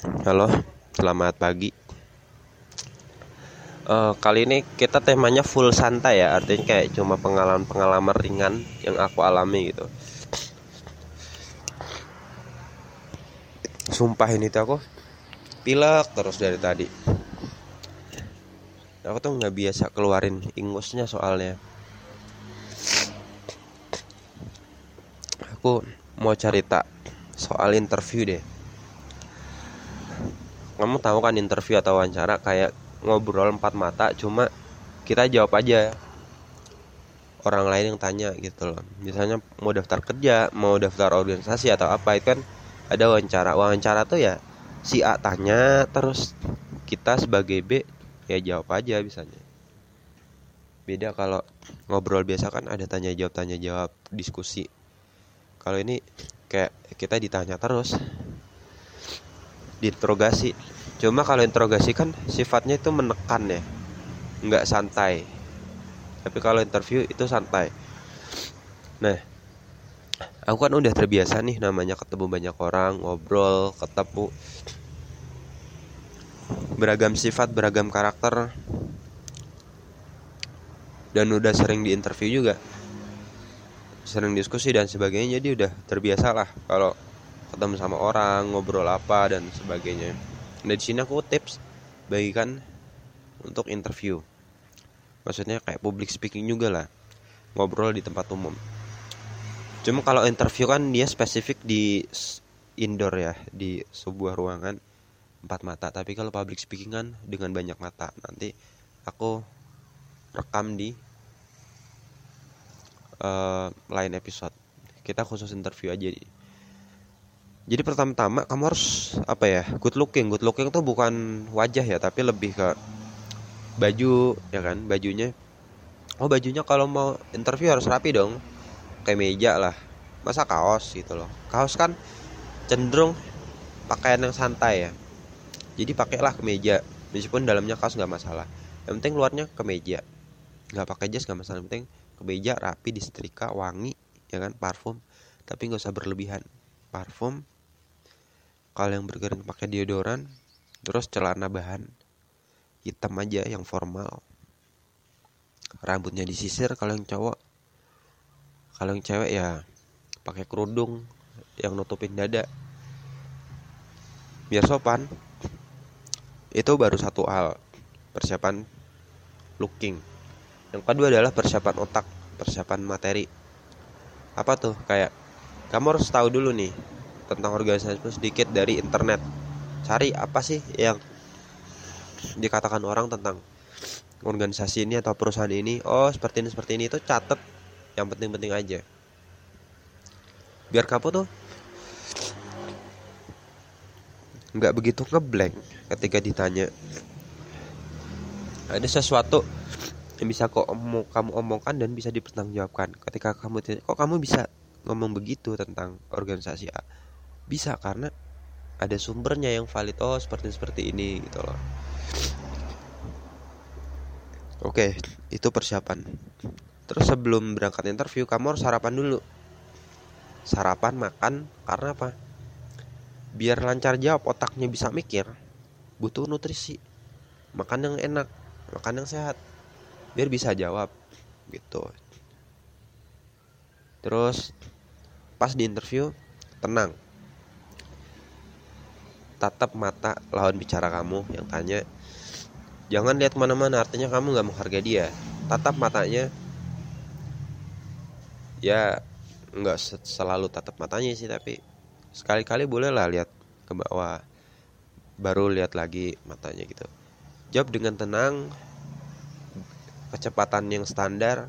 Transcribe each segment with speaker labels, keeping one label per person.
Speaker 1: Halo, selamat pagi. Uh, kali ini kita temanya full santai ya, artinya kayak cuma pengalaman-pengalaman ringan yang aku alami gitu. Sumpah ini tuh aku pilek terus dari tadi. Aku tuh nggak biasa keluarin ingusnya soalnya. Aku mau cerita soal interview deh kamu tahu kan interview atau wawancara kayak ngobrol empat mata cuma kita jawab aja. Orang lain yang tanya gitu loh. Misalnya mau daftar kerja mau daftar organisasi atau apa itu kan ada wawancara. Wawancara tuh ya si A tanya terus kita sebagai B ya jawab aja misalnya. Beda kalau ngobrol biasa kan ada tanya jawab tanya jawab diskusi. Kalau ini kayak kita ditanya terus diinterogasi. Cuma kalau interogasi kan sifatnya itu menekan ya. Nggak santai. Tapi kalau interview itu santai. Nah aku kan udah terbiasa nih namanya ketemu banyak orang ngobrol ketemu. Beragam sifat beragam karakter. Dan udah sering di interview juga. Sering diskusi dan sebagainya jadi udah terbiasa lah kalau ketemu sama orang ngobrol apa dan sebagainya. Nah di sini aku tips bagikan untuk interview. Maksudnya kayak public speaking juga lah. Ngobrol di tempat umum. Cuma kalau interview kan dia spesifik di indoor ya di sebuah ruangan empat mata. Tapi kalau public speaking kan dengan banyak mata. Nanti aku rekam di uh, lain episode. Kita khusus interview aja jadi pertama-tama kamu harus apa ya good looking. Good looking tuh bukan wajah ya tapi lebih ke baju ya kan bajunya. Oh bajunya kalau mau interview harus rapi dong kayak meja lah. Masa kaos gitu loh. Kaos kan cenderung pakaian yang santai ya. Jadi pakailah kemeja meskipun dalamnya kaos nggak masalah. Yang penting luarnya kemeja nggak pakai jas nggak masalah yang penting kemeja rapi disetrika wangi ya kan parfum. Tapi nggak usah berlebihan. Parfum kalau yang bergerak pakai deodoran terus celana bahan hitam aja yang formal. Rambutnya disisir kalau yang cowok kalau yang cewek ya pakai kerudung yang nutupin dada. Biar sopan itu baru satu hal persiapan looking. Yang kedua adalah persiapan otak persiapan materi. Apa tuh? Kayak kamu harus tahu dulu nih tentang organisasi sedikit dari internet. Cari apa sih yang dikatakan orang tentang organisasi ini atau perusahaan ini? Oh seperti ini seperti ini. Itu catet. Yang penting-penting aja. Biar kamu tuh nggak begitu ngeblank ketika ditanya. Ada sesuatu yang bisa kok omong, kamu omongkan dan bisa dipertanggungjawabkan. Ketika kamu kok kamu bisa ngomong begitu tentang organisasi A bisa karena ada sumbernya yang valid. Oh seperti seperti ini gitu loh. Oke itu persiapan. Terus sebelum berangkat interview kamu harus sarapan dulu. Sarapan makan karena apa? Biar lancar jawab otaknya bisa mikir butuh nutrisi. Makan yang enak makan yang sehat. Biar bisa jawab gitu. Terus pas di interview tenang tatap mata lawan bicara kamu yang tanya jangan lihat ke mana-mana artinya kamu nggak menghargai dia. Tatap matanya ya nggak selalu tatap matanya sih tapi sekali-kali bolehlah lihat ke bawah baru lihat lagi matanya gitu. Jawab dengan tenang kecepatan yang standar.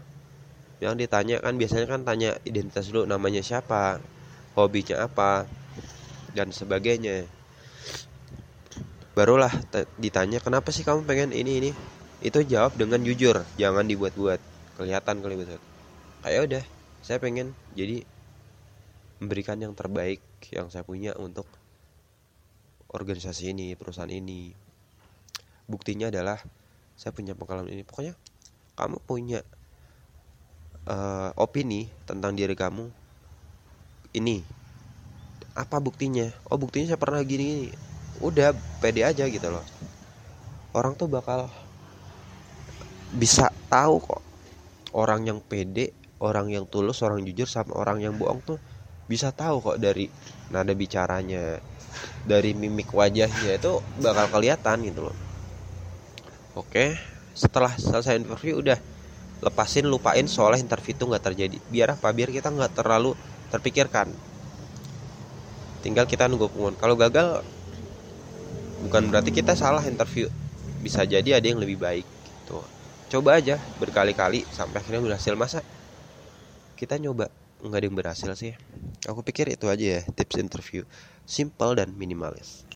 Speaker 1: Yang ditanya kan biasanya kan tanya identitas dulu namanya siapa hobinya apa dan sebagainya barulah ditanya kenapa sih kamu pengen ini ini? Itu jawab dengan jujur jangan dibuat-buat. Kelihatan kali betul kayak udah saya pengen jadi memberikan yang terbaik yang saya punya untuk organisasi ini perusahaan ini. Buktinya adalah saya punya pengalaman ini. Pokoknya kamu punya uh, opini tentang diri kamu ini. Apa buktinya? Oh buktinya saya pernah gini, gini udah pede aja gitu loh. Orang tuh bakal bisa tahu kok orang yang pede orang yang tulus orang jujur sama orang yang bohong tuh bisa tahu kok dari nada bicaranya dari mimik wajahnya itu bakal kelihatan gitu loh. Oke setelah selesai interview udah lepasin lupain soalnya interview itu nggak terjadi. Biar apa? Biar kita nggak terlalu terpikirkan. Tinggal kita nunggu pengumuman kalau gagal bukan berarti kita salah interview. Bisa jadi ada yang lebih baik gitu. Coba aja berkali-kali sampai akhirnya berhasil. Masa kita nyoba? Nggak ada yang berhasil sih. Aku pikir itu aja ya tips interview. Simple dan minimalis